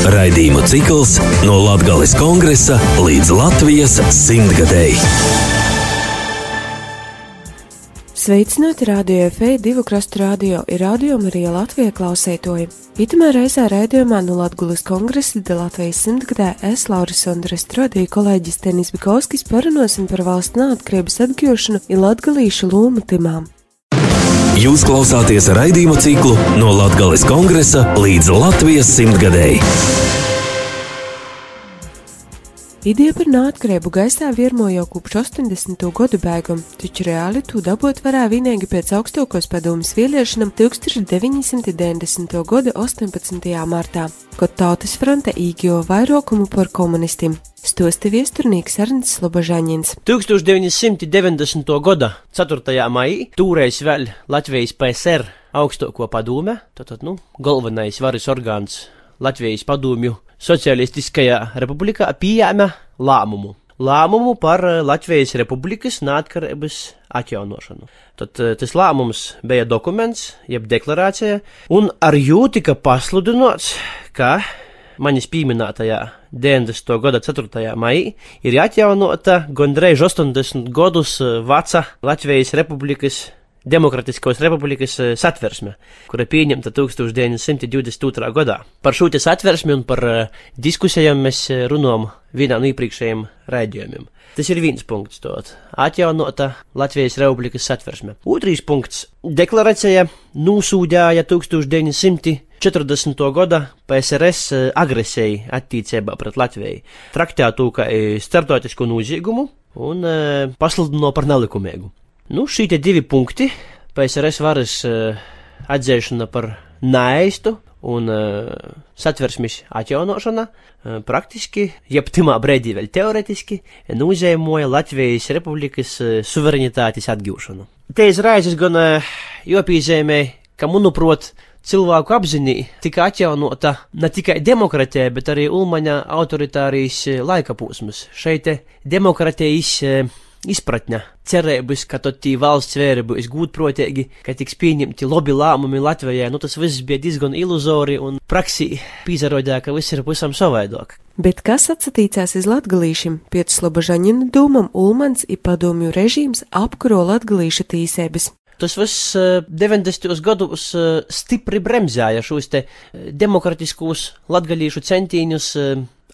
Raidījumu cikls no Latvijas kongresa līdz Latvijas simtgadēji. Sveicināti radio FE divu krastu radio ir radio Marija Latvija klausētoji. Itamā reizē raidījumā no Latvijas kongresa de Latvijas simtgadē es Lauris Andres Strodīju kolēģis Tenis Bikovskis parunāsim par valsts neatkarības atgūšanu un latgalīšu lūmu timām. Jūs klausāties raidījumu ciklu no Latvijas kongresa līdz Latvijas simtgadēji. Ideja par neatkarību gaisā virmo jau kopš 80. gadu beigām, taču reāli to dabūt varēja vienīgi pēc augstākos padomus vēlēšanām 1990. gada 18. martā, kad Tautas fronte īgijo vairākumu par komunistiem. Stosti viesturnieks Ernsts Slobožaņins. 1990. gada 4. maijā tūreiz vēl Latvijas PSR augstāko padome, tātad, nu, galvenais varas orgāns Latvijas padomju Socialistiskajā republikā pieņēma lēmumu. Lēmumu par Latvijas republikas neatkarības atjaunošanu. Tad tas lēmums bija dokuments, jeb deklarācija, un ar jū tika pasludināts, ka manis pieminētajā 90. gada 4. maijā ir atjaunota gandrīz 80 gadus veca Latvijas republikas Demokratiskos republikas satversme, kura pieņemta 1922. gadā. Par šo satversmi un par diskusijām mēs runājam vienā no iepriekšējiem raidījumiem. Tas ir viens punkts, tot atjaunota Latvijas republikas satversme. Otrs punkts - deklarācija nosūdāja 1940. gada PSRS agresiju attīcībā pret Latviju, traktētu kā starptautisku nozīgumu un pasludināja par nelikumīgu. Nu, šie divi punkti - PSRS varas uh, atzēšana par naistu un uh, satversmes atjaunošana uh, praktiski, jeb timā brīdī vēl teoretiski, nozīmēja Latvijas republikas uh, suverenitātes atgūšanu. Te izraizes gan uh, jopīzēmē, ka, manuprāt, cilvēku apziņā tika atjaunota ne tikai demokratija, bet arī Ulmaņa autoritārijas laika posms. Šeit demokratijas izpratne, cerības, ka tad tī valsts vēri būs gūtprotīgi, ka tiks pieņemti labi lēmumi Latvijai, nu tas viss bija diezgan iluzori un praksī pīzarodē, ka viss ir pusam savaidāk. Bet kas atsatīcās iz latgalīšiem? Pēc Slobožaņina dūmam Ulmans i padomju režīms apkuro latgalīša tīsēbas. Tas viss 90. gados stipri bremzēja šos te demokratiskos latgalīšu centīņus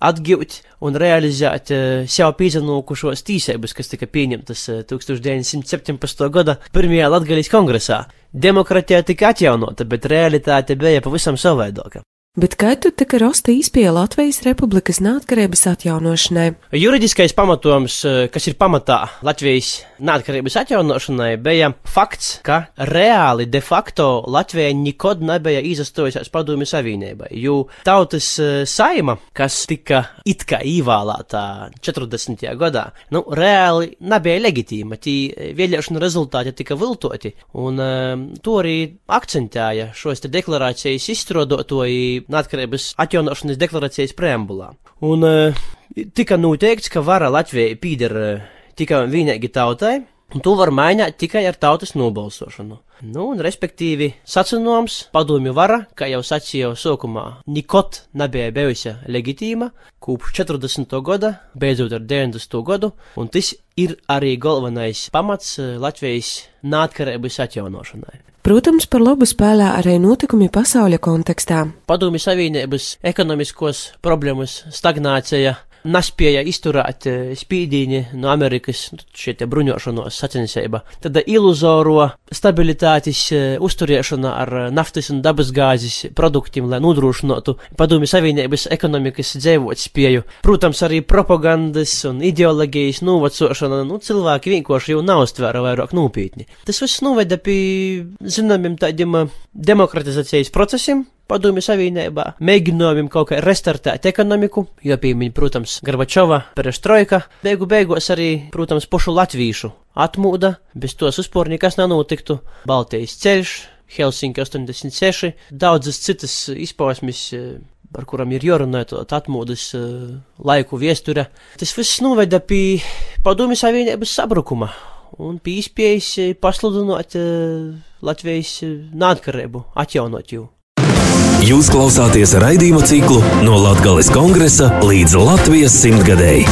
atgūt un realizēt sev pīzanūkušos tīsēbas, kas tika pieņemtas uh, 1917. gada pirmajā Latgalijas kongresā. Demokratija tika atjaunota, bet realitāte bija pavisam savaidoka. Bet kā tu tika rosta īspēja Latvijas Republikas neatkarības atjaunošanai? Juridiskais pamatojums, kas ir pamatā Latvijas neatkarības atjaunošanai, bija fakts, ka reāli de facto Latvija nekad nebija izastojusies padomju savienībai, jo tautas saima, kas tika it kā īvēlētā 40. gadā, nu, reāli nebija legitīma, tī vēlēšana rezultāti tika viltoti, un to arī akcentēja šos te deklarācijas izstrādotoji neatkarības atjaunošanas deklarācijas preambulā. Un uh, tika noteikts, ka vara Latvijai pīder uh, tikai un vienīgi tautai, un to var mainīt tikai ar tautas nobalsošanu. Nu, un, respektīvi, sacinoms, padomju vara, kā jau sacīju sākumā, nekot nebija bijusi legitīma, kopš 40. gada, beidzot ar 90. gadu, un tas ir arī galvenais pamats Latvijas neatkarības atjaunošanai. Protams, par labu spēlē arī notikumi pasaules kontekstā. Padomju Savienības ekonomiskos problēmas, stagnācija, nespēja izturēt spīdīņi no Amerikas, šie bruņošanos sacensība. Tad iluzoro stabilitātes uzturēšana ar naftas un dabasgāzes produktiem, lai nodrošinātu padomju Savienības ekonomikas dzīvot spēju. Protams, arī propagandas un ideoloģijas novacošana, nu, cilvēki vienkārši jau nav stvēra vairāk nopietni. Tas viss noveda pie zināmiem tādiem demokratizācijas procesiem, Padomju Savienībā, mēģinājumiem kaut kā restartēt ekonomiku, jo piemiņ, protams, Gorbačova, Perestroika, beigu beigās arī, protams, pošu latvīšu atmūda, bez tos uzpor nekas nenotiktu, Baltijas ceļš, Helsinki 86, daudzas citas izpausmes, par kurām ir jārunā atmodas laiku viesture. Tas viss noveda pie Padomju Savienības sabrukuma un pie izpējas pasludināt Latvijas neatkarību, atjaunot jau. Jūs klausāties raidījumu ciklu no Latvijas kongresa līdz Latvijas simtgadēji.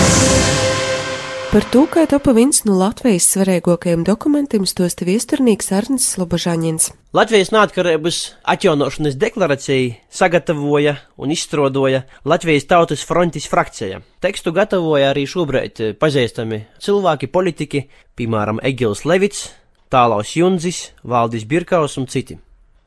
Par to, kā topa viens no Latvijas svarīgākajiem dokumentiem, stāsta viesturnīgs Arnis Slobožāņins. Latvijas neatkarības atjaunošanas deklarāciju sagatavoja un izstrādoja Latvijas Tautas frontes frakcija. Tekstu gatavoja arī šobrīd pazīstami cilvēki, politiķi, piemēram, Egils Levits, Tālaus Junzis, Valdis Birkaus un citi.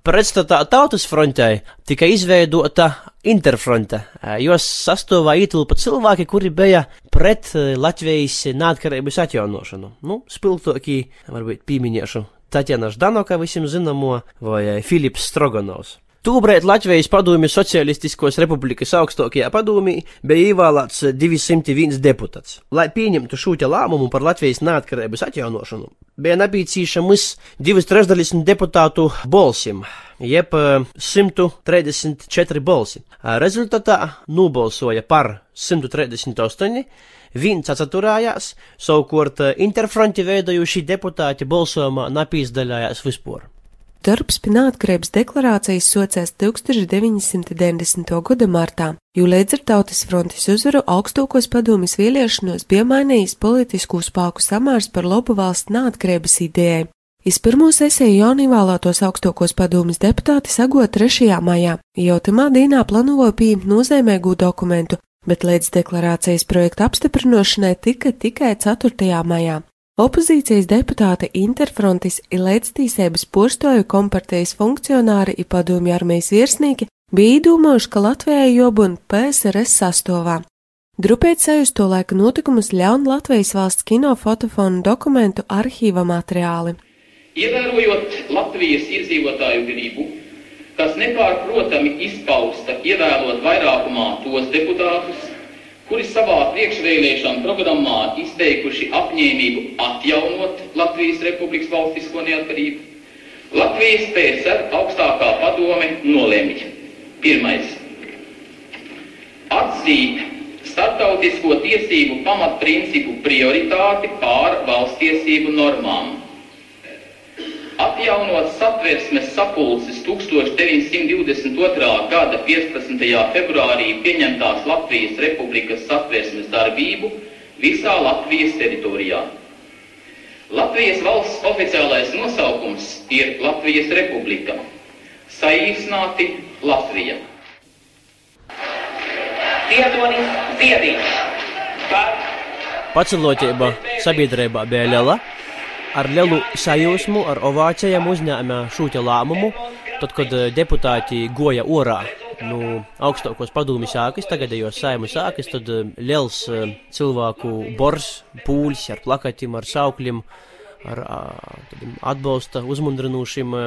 Pretstatā tautas frontei tika izveidota interfronte, jos sastāvā ietilpa cilvēki, kuri bija pret Latvijas neatkarības atjaunošanu. Nu, spilgtākie, varbūt pieminēšu Tatjana Ždanoka visiem zināmo vai Filips Stroganovs. Tūbrēt Latvijas padomju Socialistiskos republikas augstākajā padomī bija ievēlēts 201 deputāts. Lai pieņemtu šo lēmumu par Latvijas neatkarības atjaunošanu, bija nepieciešams divas trešdaļas deputātu balsim, jeb 134 balsi. Rezultātā nobalsoja par 138, viens atsaturējās, savukārt interfronti veidojuši deputāti balsojumā nepīzdaļājās vispār. Darbs pie neatkarības deklarācijas socās 1990. gada martā, jo līdz ar Tautas frontes uzvaru augstākos padomjas vēlēšanos bija mainījis politisku spēku samērs par labu valsts neatkarības idejai. Iz pirmo sesiju jaunīvēlētos augstākos padomjas deputāti sagot 3. maijā, jau tamā dīnā plānoja pieņemt nozīmīgu dokumentu, bet līdz deklarācijas projekta apstiprināšanai tika tikai 4. maijā. Opozīcijas deputāti Interfrontis ir līdztīsības postoju kompartijas funkcionāri un padomju armijas virsnieki bija īdūmojuši, ka Latvijai jobun PSRS sastāvā. Drupēt sajust to laika notikumus ļaun Latvijas valsts kino fotofonu dokumentu arhīva materiāli. Ievērojot Latvijas iedzīvotāju gribu, kas nepārprotami izpausta ievēlot vairākumā tos deputātus, kuri savā priekšvēlēšana programmā izteikuši apņēmību atjaunot Latvijas Republikas valstisko neatkarību, Latvijas PSR augstākā padome nolemj. Pirmais. Atzīt starptautisko tiesību pamatprincipu prioritāti pār valstiesību normām atjaunot satversmes sapulces 1922. gada 15. februārī pieņemtās Latvijas Republikas satversmes darbību visā Latvijas teritorijā. Latvijas valsts oficiālais nosaukums ir Latvijas Republika, saīsnāti Latvija. Ziedonis Ziediņš par Pacelotība sabiedrībā bija liela. Ar lielu sajūsmu, ar ovācijām uzņēma šo lēmumu, tad, kad deputāti goja orā nu, augstākos padomju sākas, tagadējos saimu sākas, tad liels cilvēku bors, pūļs ar plakatiem, ar saukļiem, ar atbalsta uzmundrinošiem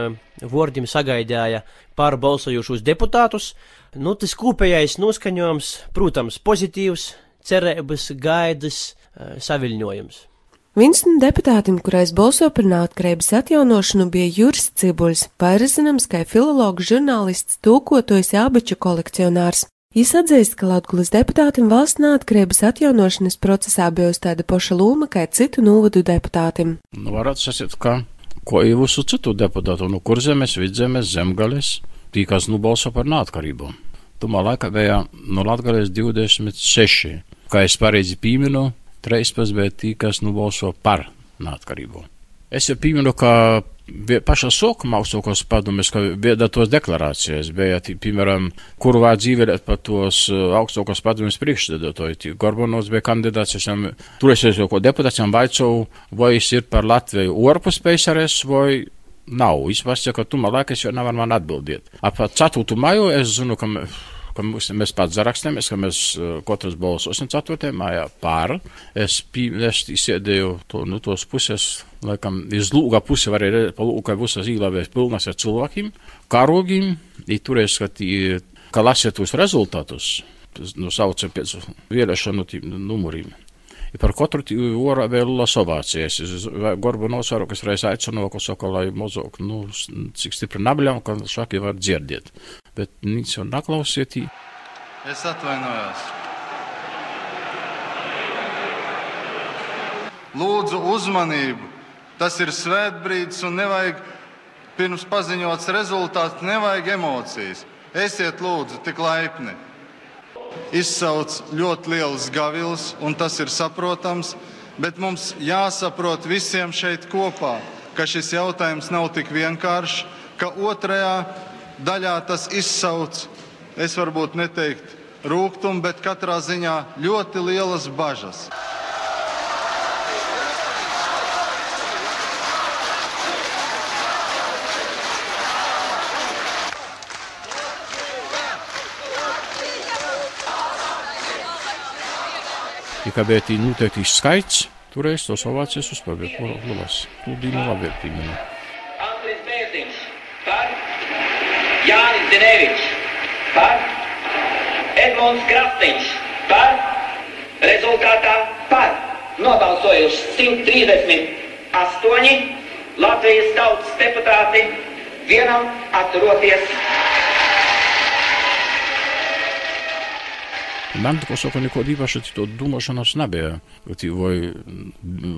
vārdiem sagaidīja pārbalsojušos deputātus. Nu, tas kopējais noskaņojums, protams, pozitīvs, cerības, gaidas, saviļņojums. Viens no deputātiem, kurais balso par neatkarības atjaunošanu, bija Juris Cibuļs, vairāk zināms kā filologs, žurnālists, tūkotojs abaču kolekcionārs. Viņš atzīst, ka Latvijas deputātiem valsts neatkarības atjaunošanas procesā bijusi tāda paša loma kā citu novadu deputātiem. Nu, varētu sasiet, ka ko ir visu citu deputātu, no kur zemes, vidzemes, zemgales, tī, kas nu balso par neatkarību. Tumā laikā bija no Latvijas 26, kā es pareizi pīminu, Treispas bija tie, kas nu balso par neatkarību. Es jau pieminu, ka pašā sākumā augstākos padomjas, ka bija tos deklarācijas, bija, piemēram, kur vajag dzīvēt par tos augstākos padomjas priekšstādātoju. Gorbanovs bija kandidāts, es tam turēsies jau ko deputācijām vaicau, vai es ir par Latviju orpus PSRS vai nav. Es pasaka, ka tu man laikas jau nevar man atbildiet. Ap 4. maju es zinu, ka ka mums, mēs pats zarakstējamies, ka mēs katrs balsosim 4. mājā pār. Es, es izsēdēju to, nu, tos puses, laikam, iz lūga pusi varēja redzēt, pa lūga visas īlāvēs pilnas ar cilvēkiem, karogiem, i turēs, ka, tī, ka lasiet tos rezultātus, nu, sauca pēc vēlēšanu numuriem. I par katru orā vēl lasovācijas. Gorbu nosvaru, kas reiz aicinu, ka saka, lai mozok, nu, cik stipri nabļam, ka šāki var dzirdēt bet viņš jau naklausiet. Es atvainojos. Lūdzu uzmanību. Tas ir svētbrīdis un nevajag pirms paziņots rezultāts, nevajag emocijas. Esiet lūdzu tik laipni. Izsauc ļoti liels gavils, un tas ir saprotams, bet mums jāsaprot visiem šeit kopā, ka šis jautājums nav tik vienkāršs, ka otrajā daļā tas izsauc, es varbūt neteiktu rūkumu, bet katrā ziņā ļoti lielas bažas. Bija tī noteikti skaits, toreiz tos ovācijas uzpildīja Luvas. Pludīnu labi pieminu. Andris Bērziņš par Jānis Denevičs par Edmunds Krasniņš par rezultātā par nobalsojuši 138 Latvijas tautas deputāti vienam atturoties. Tako saka, neko īpaši to domāšanas nebija. Tī Vai,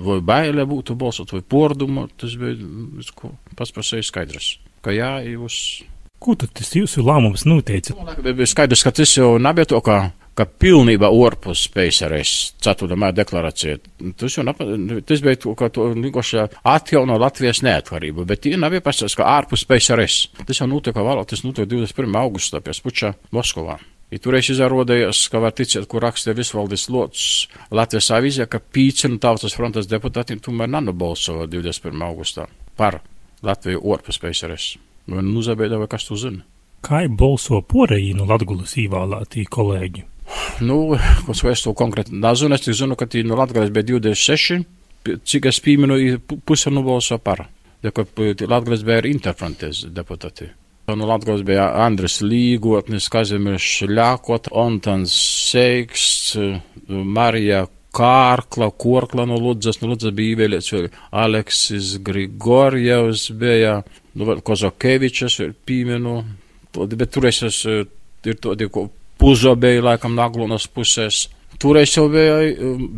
vai bailē būtu balsot, vai pordumu, tas bija viss ko pats par sevi skaidrs. Ka jā, jūs. Ko tad tas jūsu lēmums noteica? Bija skaidrs, ka tas jau nebija to, ka, ka pilnībā orpus PSRS 4. māja deklarācija. Tas jau napa, tas bija to, ka to vienkārši atjauno Latvijas neatkarību, bet tie nebija pasaka, ka ārpus PSRS. Tas jau notika vēl, tas notika 21. augustā pie Spuča Moskovā. I toreiz izrādījās, ka var ticēt, kur rakstīja visvaldes locis Latvijas avīzē, ka pīci no tautas frontes deputātiem tomēr nanobalsoja 21. augustā par Latviju orpus PSRS. Vai nu zabēda vai kas tu zina? Kā balso porēji no Latgulas īvēlētī kolēģi? Nu, ko es to konkrēti nezinu, es tik zinu, ka tī no Latgales bija 26, cik es pīminu, puse nobalso par. Ja, ka Latgales bija interfrontes deputāti. No Latvijas bija Andris Līgotnis, Kazimierz Šļākot, Ontans Seiksts, Marija Kārkla, Korkla no Ludzas, no Ludzas bija īvēlēts vēl Aleksis Grigorjevs, bija nu, Kozakevičs, pīmenu, bet tur es esmu, ir to, ko Puzobēja, laikam, Naglonas pusēs. Toreiz jau bija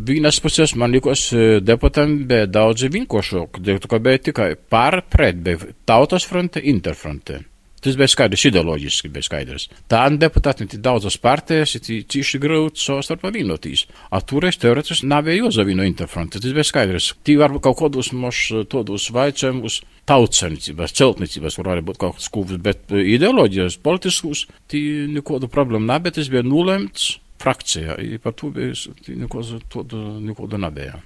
vienas puses, man likās, deputātiem bija daudz vienkāršāk, ka bija tikai par pret, bija tautas fronte, interfronte. Tas bija skaidrs, ideoloģiski bija skaidrs. Tādi deputāti daudzas partijas, ir cīši grūti savstarpā vienotīs. A toreiz teoretiski nav jāzavino interfronte, tas bija skaidrs. Tī var kaut kādos moš todos vaicojumus tautsanicības, celtnicības, var arī būt kaut kāds skūvs, bet ideoloģijas, politiskus, tī nekādu problēmu bet tas bija nulemts frakcijā. Par to bija neko, neko nebija.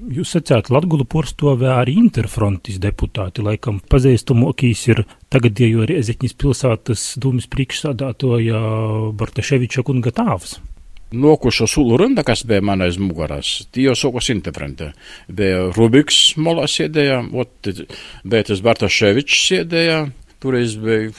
Jūs sacījāt, Latviju porcelāna arī interfrontis deputāti, laikam pazīstamākīs ir tagadējo Rieziņas pilsētas dūmas priekšsādātoja Bartaševiča kunga tāvs. Nokušo sulu runda, kas bija man aiz muguras, tie jau sokos interfronte. Bija Rubiks molā sēdēja, ot, bija tas Bartaševičs sēdēja, toreiz bija,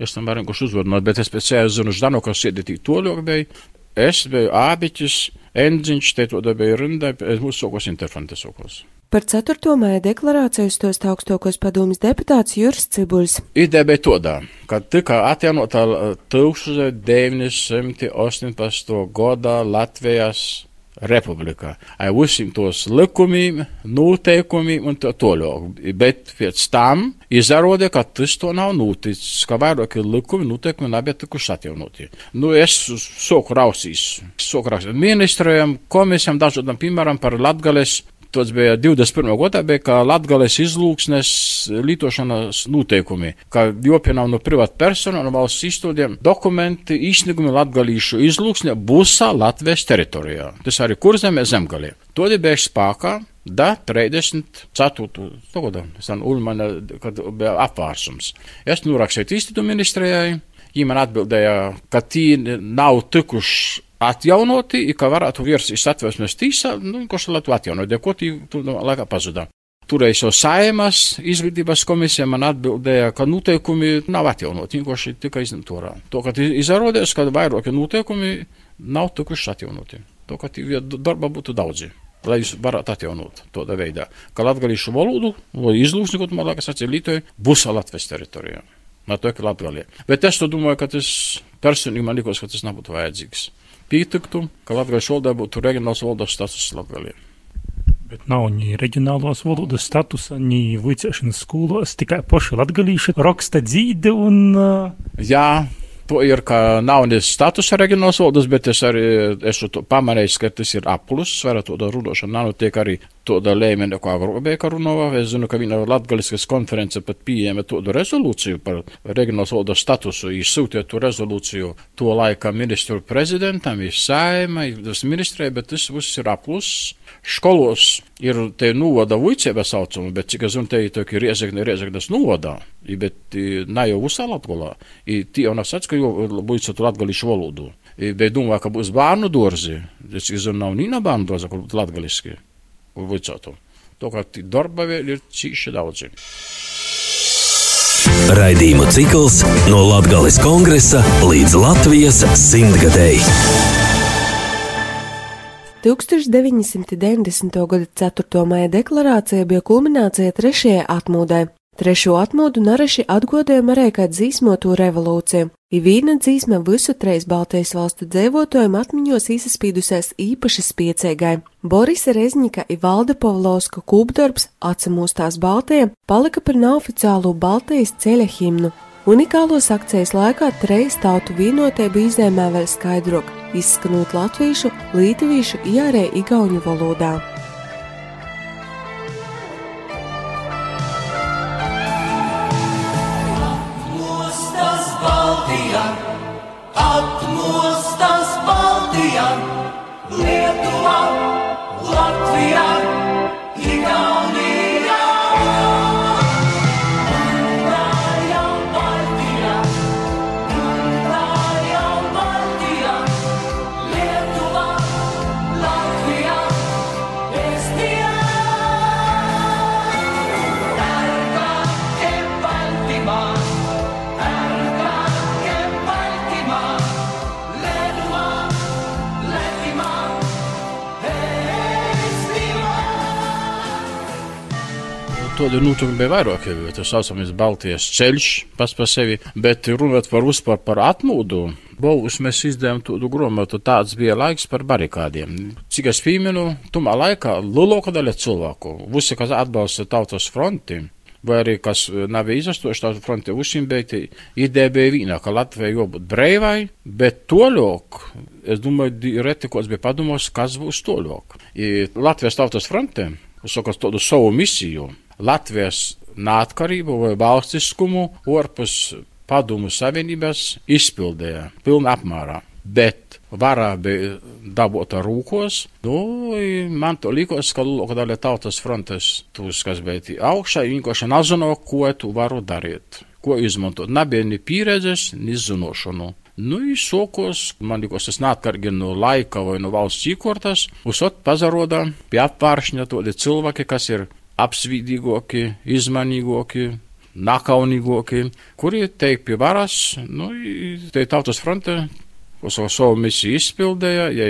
es tam varu kurš uzvadināt, bet es pēc sēju zinu, Ždanokas sēdētī toļok bija, es biju ābiķis, Endziņš te to dabēja rindā, mūsu sokos interfronte sokos. Par 4. māja deklarāciju stos augstākos padomas deputāts Juris Cibuļs. Ideja bija tādā, ka tika atjaunota 1918. gada Latvijas republikā. Ar visiem tos likumiem, noteikumiem un tā tālāk. Bet pēc tam izrādījās, ka tas to nav noticis, ka vairāki likumi, noteikumi nav tikuši atjaunoti. Nu, es soku rausīs, soku rausīs ministriem, komisijām, dažādām, piemēram, par Latgales Tas bija 21. gadā, bija, ka Latgales izlūksnes lietošanas noteikumi, ka jopienām no privāta persona un valsts izstudiem dokumenti īstenībā latgalīšu izlūksne būsā Latvijas teritorijā. Tas arī kurzemē zemgalē. To bija spēkā. Da 34. gada, kad bija apvārsums. Es norakstīju īstenību ministrijai, viņi man atbildēja, ka tie nav tikuši atjaunoti, ka varētu virsīs atvērsmes tīsā, nu, šā Latviju atjaunot, ko tī tu no laikā pazudā. Toreiz jau saimas izglītības komisija man atbildēja, ka noteikumi nav atjaunoti, vienkārši tikai izņemt orā. To, ka izrādījās, ka vairāki noteikumi nav tikuši atjaunoti. To, ka darba būtu daudzi. Lai jūs varētu atjaunot tādā veidā, ka latgalīšu valodu, vai izlūksni, ko man liekas, atcīlītoji, būs Latvijas teritorijā. No to, ka latgalī. Bet es to domāju, ka tas personīgi man likos, ka tas nebūtu vajadzīgs pietiktu, ka Latvijas valodā būtu reģionāls valodas status Latvijā. Bet nav ni reģionālās valodas statusa, ni vicēšanas skolos, tikai poši latgalīši raksta dzīdi un. Uh... Jā, ir, ka nav ne statusa reģionālās valodas, bet es arī esmu pamanījis, ka tas ir aplus, varat to rudošana nav tiek arī tāda līmenī, kā Grobēka runāja. Es zinu, ka viņa Latgaliskas konference pat pieņēma tādu rezolūciju par reģionālās valodas statusu. Izsūtīja to rezolūciju to laika ministru prezidentam, izsājuma, ministrē, bet tas viss ir aplus. Školos ir te novada vuicēba saucama, bet cik es zinu, te ir riezekne, riezeknes novadā, bet ne jau visā Latgolā. Tie jau nav sats, ka jau vuicētu latgališu valodu. Bet domāju, ka būs bērnu dārzi. Es zinu, nav nīna bērnu dārza, kur būtu latgaliski vicētu. To, ka darba vēl ir cīši daudzi. Raidījumu cikls no Latgales kongresa līdz Latvijas simtgadēji. 1990. gada 4. maija deklarācija bija kulminācija trešajai atmūdai. Trešo atmodu naraši atgodējumi arī kā dzīsmoto revolūciju. I vīna dzīsme visu treis Baltijas valstu dzīvotājiem atmiņos izsaspīdusies īpaši spiecīgai. Borisa Rezņika i Valda Pavlovska kūpdarbs atsamūstās Baltijā palika par neoficiālo Baltijas ceļa himnu. Unikālos akcijas laikā treis tautu vienotību izēmē vēl skaidrok, izskanot latviešu, lītviešu, ierē igauņu valodā. Tāda notikuma bija vairāk, jau tā saucamais Baltijas ceļš pats par sevi, bet runāt par uzpār par atmūdu. Bolus mēs izdevām tādu grāmatu, tāds bija laiks par barikādiem. Cik es pieminu, tumā laikā lielākā daļa cilvēku, visi, kas atbalsta tautas fronti, vai arī kas nav izastoši tautas fronti, visiem beigti, ideja bija vīna, ka Latvija jābūt breivai, bet toļok, es domāju, reti, ko es biju padomājis, kas būs toļok. I Latvijas tautas uzsakot tādu savu misiju, Latvijas neatkarību vai valstiskumu orpus padomu savienības izpildīja pilnā apmērā. Bet varā bija dabūta rūkos, nu, man to likās, ka lūk, daļa tautas frontes, tūs, kas bija augšā, vienkārši nezino, ko tu varu darīt, ko izmantot. Nebija ni pieredzes, ni zinošanu. Nu, izsokos, man liekas, tas neatkarīgi no laika vai no valsts īkortas, uzsot pazarodā pie apvāršņa tādi cilvēki, kas ir apsvīdīgāki, izmanīgāki, nakaunīgāki, kuri teik pie varas, nu, te tautas fronte, uz savu misiju izpildēja, ja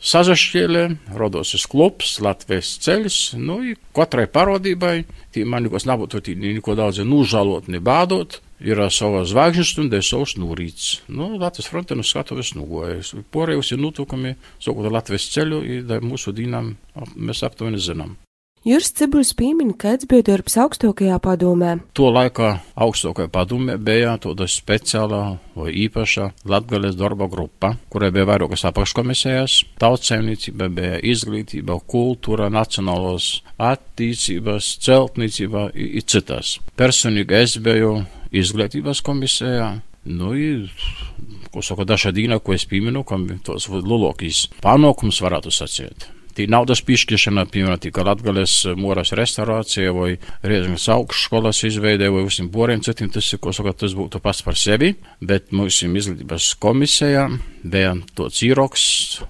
sazašķēlē, rodos klubs, Latvijas ceļš, nu, katrai parodībai, tī man nekos nebūtu tī neko daudz nužalot, ne bādot, ir sava zvaigžņu stunda, ir savs nūrīts. Nu, Latvijas fronte nu skatuves nugojas. Porējus ir nutukumi, sakot, Latvijas ceļu, ir mūsu dīnām, mēs aptuveni zinām. Juris Cibulis piemin, ka bija darbs augstākajā padomē. To laikā augstākajā padomē bija tāda speciāla vai īpaša Latgales darba grupa, kurai bija vairākas apakškomisijas. Tautsēmniecība bija izglītība, kultūra, nacionālos attīstības, celtniecība un citas. Personīgi es biju izglītības komisijā. Nu, ko saka Daša Dīna, ko es pieminu, kam tos lulokīs panākums varētu sacīt. Tī naudas piešķiršana, piemēram, tika Latgales moras restaurācija vai Riezgas augšskolas izveidē vai visiem poriem citiem, tas ir, ko saka, tas būtu pats par sevi, bet mūsu izglītības komisijā bija tāds īroks,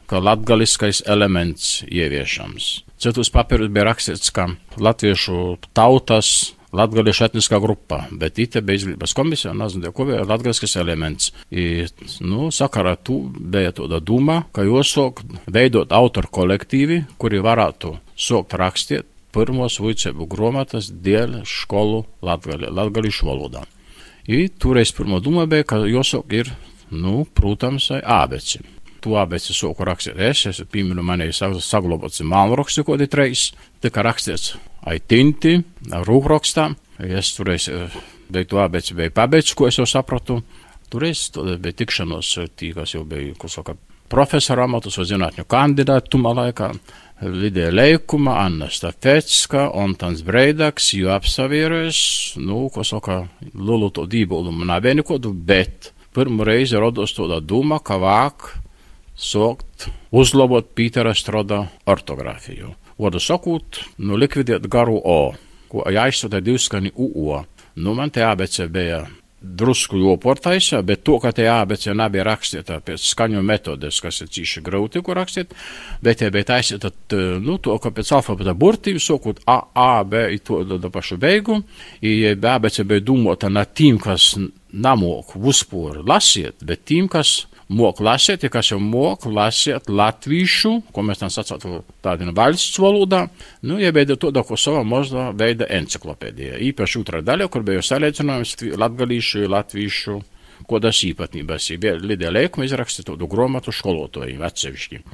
ka latgaliskais elements ieviešams. Citus papīrus bija rakstīts, ka latviešu tautas Latgaliešu etniskā grupā, bet bija izglītības komisija, nezinu, ko bija latgaliskas elements. I, nu, sakarā tu bija tāda doma, ka jāsok veidot autoru kolektīvi, kuri varētu sokt rakstiet pirmos vicēbu grāmatas dēļ skolu latgali, latgalīšu valodā. I, toreiz pirmo doma bija, ka jāsok ir, nu, protams, ābeci. to abeci soku rakstīt. Es esmu pieminu manēju saglabāts mālrakstu, ko ir reizes, tika rakstīts aitinti, rūkrakstā. Es toreiz biju to abeci, biju pabeidz, ko es jau sapratu. Toreiz bija tikšanos, tī, kas jau bija, ko saka, profesora amatus zinātņu kandidātu tumā laikā. Lidija Leikuma, Anna Stafetska, Ontans Breidaks, jo apsavierojas, nu, ko saka, lulu to dībulu man abieni kodu, bet pirmo reizi rodos to doma, ka vāk sokt uzlabot Pītera Stroda ortogrāfiju. Vārdu sakot, nu likvidēt garu O, ko jāizsūta divskani UO. Nu, man te ABC bija drusku joportaisa, bet to, ka te ABC nebija rakstīta pēc skaņu metodes, kas ir cīši grūti, ko rakstīt, bet ja bija taisīta, nu, to, ka pēc alfabeta burtīm, sokot A, A, B, to da pašu beigu, i ABC bija domota ne tiem, kas namok uzpūru lasiet, bet tiem, kas mok lasīt, ja kas jau mok lasīt latviešu, ko mēs tam sacātu tādā nu, valsts valodā, nu, iebeida to, ko savā mazā veida enciklopēdijā. Īpaši otrā daļa, kur bija salīdzinājums latgalīšu, latviešu, ko tas īpatnības ir. Lidija Leikuma izrakstīja to gromatu skolotoju atsevišķi.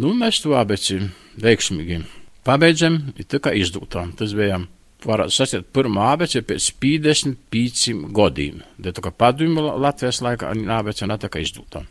Nu, mēs to abeci veiksmīgi pabeidzam, ir tā kā izdūtām. Tas bija varētu sasniegt pirmā abece pēc 55 gadiem. Dēļ to, ka padomju Latvijas laikā abece netika izdūta.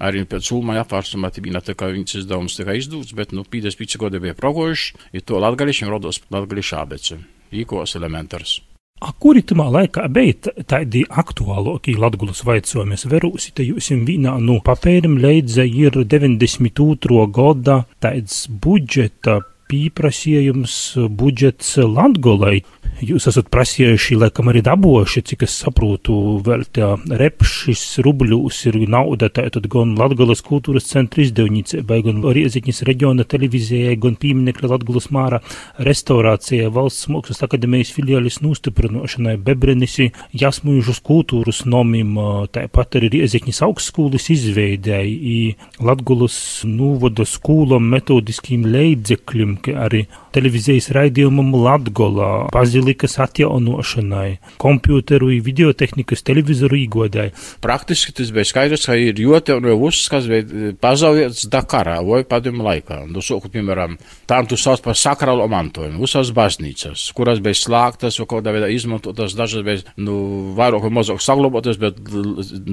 Arī pēc Ulmaņa apvārsuma bija tā kā viņas izdevums tika izdūts, bet, nu, 55 gadi bija progojuši, ir to latgališiem rodos latgališu abece. Īkos elementārs. A kuri tamā laikā bija tādi aktuālākie latgulas vaicojumi? Es verūsi, te jūs vienā no papērim leidza ir 92. gada tāds budžeta pieprasījums budžets Latgolai. Jūs esat prasījuši, laikam arī daboši, cik es saprotu, vēl tā repšis rubļūs ir nauda, tātad gan Latgolas kultūras centra izdevnicībai, gan Rieziņas reģiona televīzijai, gan pieminekļa Latgolas māra restaurācijai, valsts mākslas akademijas filiālis nostiprinošanai, Bebrenisi, Jasmujužus kultūras nomim, tāpat arī Rieziņas augstskūlas izveidēji, Latgolas nūvada skūlam metodiskiem leidzekļiem, arī televīzijas raidījumam Latgolā, bazilikas atjaunošanai, kompjuteru, videotehnikas, televizoru īgodai. Praktiski tas bija skaidrs, ka ir ļoti un viss, kas bija pazaudēts Dakarā vai padomu laikā. Nu, soku, piemēram, tām tu sauc par sakrālo mantojumu, visās baznīcas, kuras bija slēgtas vai kādā veidā izmantotas, dažas bija, nu, vairāk vai mazāk saglabātas, bet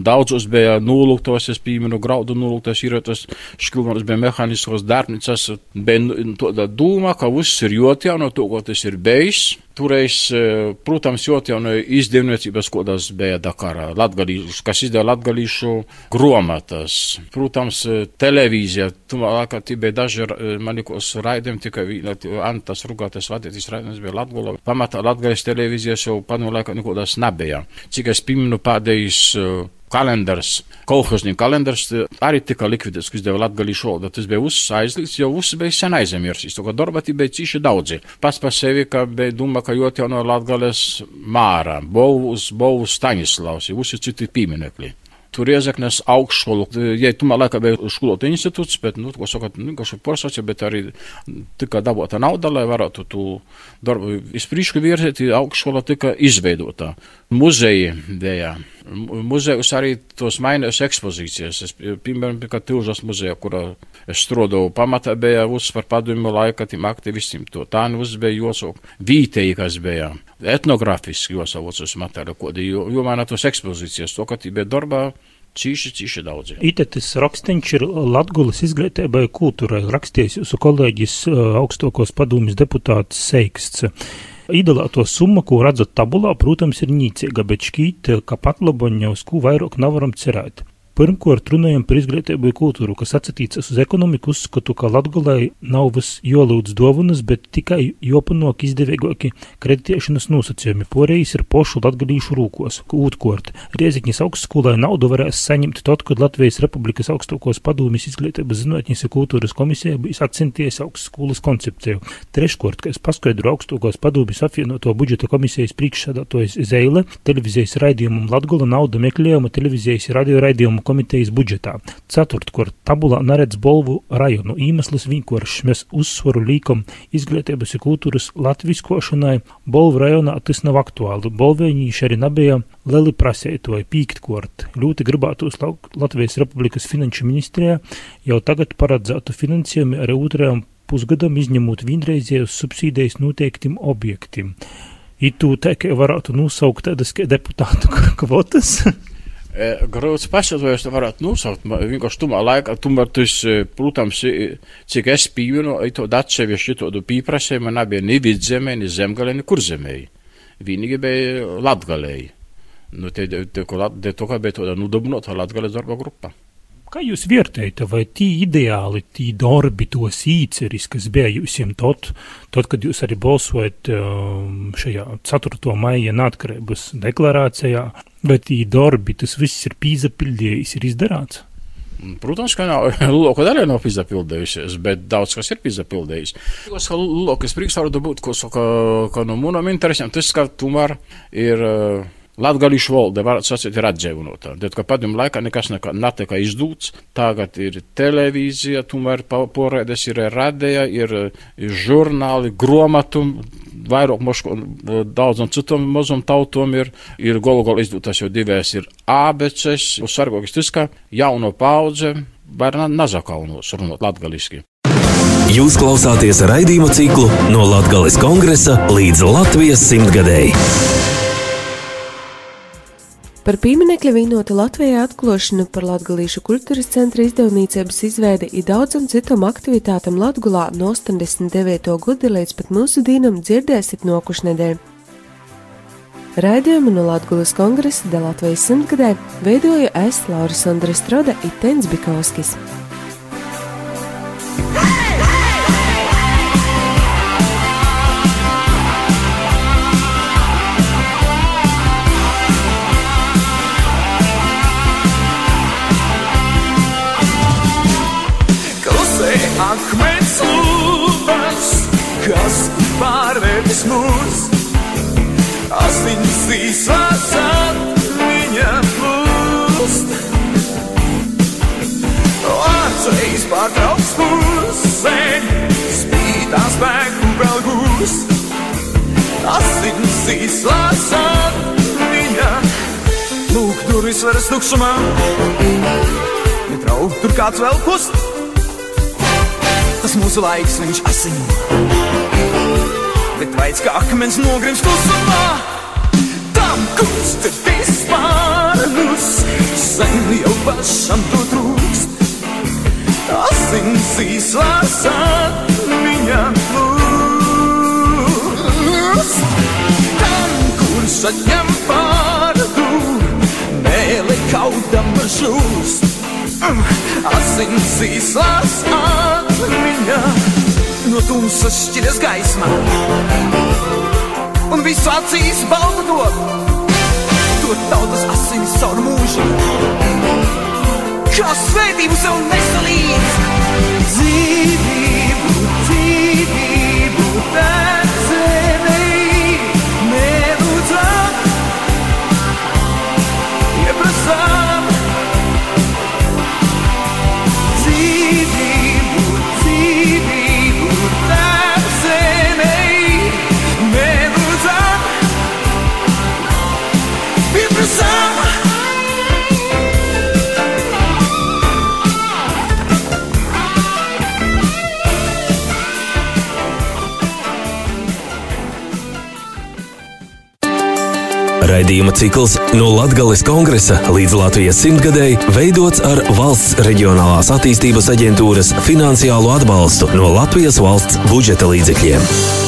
daudzos bija nuluktos, es pieminu, graudu nuluktos, ir tas škilmanas bija mehāniskos darbnīcas, bija nu, tāda doma, ka viss ir jāatjauno to, ko tas ir bijis. Toreiz, protams, jāatjauno izdevniecības, ko tas bija Dakarā, latgalīšu, kas izdeva latgalīšu gromatas. Protams, televīzija, tumā laikā tie bija daži manikos raidījumi, tikai Antas Rugātes vadītīs raidījums bija Latgola. Pamatā latgalīs televīzijas jau panu laikā nekodas nebija. Cik es piminu pēdējais kalendārs, kolhoznieku kalendārs arī tika likvidēts, kas deva latgalīšu valodu. Tas bija uzs aizliegts, jo uzs bija sen aizmirsis. To, ka darbati bija cīši daudzi. Pats par sevi, ka bija doma, ka jotjauno latgalēs māra, Bovus, Bovus Staņislavs, visi citi pieminekļi. Tur iezaknes augšskolu, ja tumā laikā bija skolota institūts, bet, nu, ko sakot, nu, kas ir porsaci, bet arī tika dabūta nauda, lai varētu tu darbu izpriekšu virzīt, augšskola tika izveidota. Muzeji bija. Muzejus arī tos mainījās ekspozīcijas. Es, piemēram, kā Tilžas muzeja, kurā es strādāju, pamatā bija uz par padomu laika tiem aktivistiem. To tā nu uz bija josok vītēji, kas bija etnografiski josavots materiāli, ko, jo, jo mainā tos ekspozīcijas, to, ka tie bija darbā cīši, cīši daudz. Itetis raksteņš ir Latgulas izglītībai kultūrai, rakstījis jūsu kolēģis augstokos padomjas deputāts Seiksts. Īdalāto summa, ko redzat tabulā, protams, ir nīcīga, bet šķīt, ka patlaboņa uz ko vairāk nevaram cerēt. Pirmkārt, runājam par izglītību kultūru, kas atsatīcas uz ekonomiku, uzskatu, ka Latgolai nav vis jolūdz dovanas, bet tikai jopanok izdevīgāki kreditēšanas nosacījumi. Porējis ir pošu latgalīšu rūkos. Ūtkort, Riezikņas augstskolai naudu varēs saņemt tad, kad Latvijas Republikas augstākos padomjas izglītības zinātņas un kultūras komisija būs akcenties augstskolas koncepciju. Treškort, kas paskaidro augstākos padomjas apvienoto budžeta komisijas priekšsādātojas Zeile, televīzijas raidījumam Latgola nauda meklējuma televīzijas radio raidījumu komitejas budžetā. Ceturtkārt, tabulā neredz Bolvu rajonu iemesls vienkāršs. Mēs uzsvaru līkam izglītības un kultūras latviskošanai. Bolvu rajonā tas nav aktuāli. Bolvēņīši arī nebija lieli prasētoji pīktkārt. Ļoti gribētos Latvijas Republikas finanšu ministrijā jau tagad paredzētu finansējumu arī otrajam pusgadam izņemot vienreizējus subsīdijas noteiktiem objektiem. Itu tā kā varētu nosaukt tādas deputātu kvotas. Grūts pašsaprotams, to varētu nosaukt. Vienkārši tumā laikā, tomēr tas, protams, cik es pīvinu, to atsevišķi to pīprasēju, man nebija ne vidzemē, ne zemgalē, ne kurzemē. Vienīgi bija latgalēji. Nu, te, te, te, te, to, kā bija to nudabinota latgales darba grupa. Kā jūs vērtējat, vai tī ideāli, tī darbi, tos īceris, kas bija jūsiem tot, tot, kad jūs arī balsojat um, šajā 4. maija neatkarības deklarācijā, vai tī darbi, tas viss ir pīzapildījis, ir izdarāts? Protams, ka nav Lūko daļa nav izpildījusies, bet daudz kas ir izpildījis. Tas, ka Lūkas prieks var būt, ko saka, ka no manām interesēm, tas, ka tomēr ir. Uh, Latvijas valde, varētu sacīt, ir atdzīvināta. Tad, kad padomu laikā nekas netika izdūts, tagad ir televīzija, tomēr porēdes ir radija, ir, žurnāli, gromatu, vairāk mošku, daudzam citam mazam tautom ir, ir golu izdūtas jau divēs, ir ABCs, uzsargokis tas, ka jauno paudze var nazakaunos runāt latgaliski. Jūs klausāties raidījumu ciklu no Latgales kongresa līdz Latvijas simtgadēji. Par pieminekļa vīnota Latvijā atklāšanu par Latgalīšu kultūras centra izdevniecības izveidi ir daudzam citam aktivitātam Latgulā no 89. gada līdz pat mūsu dīnam dzirdēsiet nokušnedēļ. Raidījumu no Latvijas kongresa de Latvijas simtgadē veidoja es Lauris Andres Strode un Tens Bikovskis. Asins īsās atmiņa plūst. Atceļas pārtrauks pusē, spītā spēku gūst. Asins īsās atmiņa, lūk, durvis varas tukšumā. Netraukt, tur kāds vēl kust tas mūsu laiks, viņš asino. Bet vaids kā akmens nogrims klusumā, tam kusta vispārnus, sen jau pašam to trūkst. Asins īslās atmiņā plūst. Tam, kurš atņem pārdu, mēli kaudama žūst. Asins īslās atmiņā No tumsas šķiras gaisma Un visu acīs balta dod To tautas asinis caur mūžu. Kā svētību sev nesalīdz. Dzīvību, Raidījuma cikls no Latgales kongresa līdz Latvijas simtgadēji veidots ar valsts reģionālās attīstības aģentūras finansiālo atbalstu no Latvijas valsts budžeta līdzekļiem.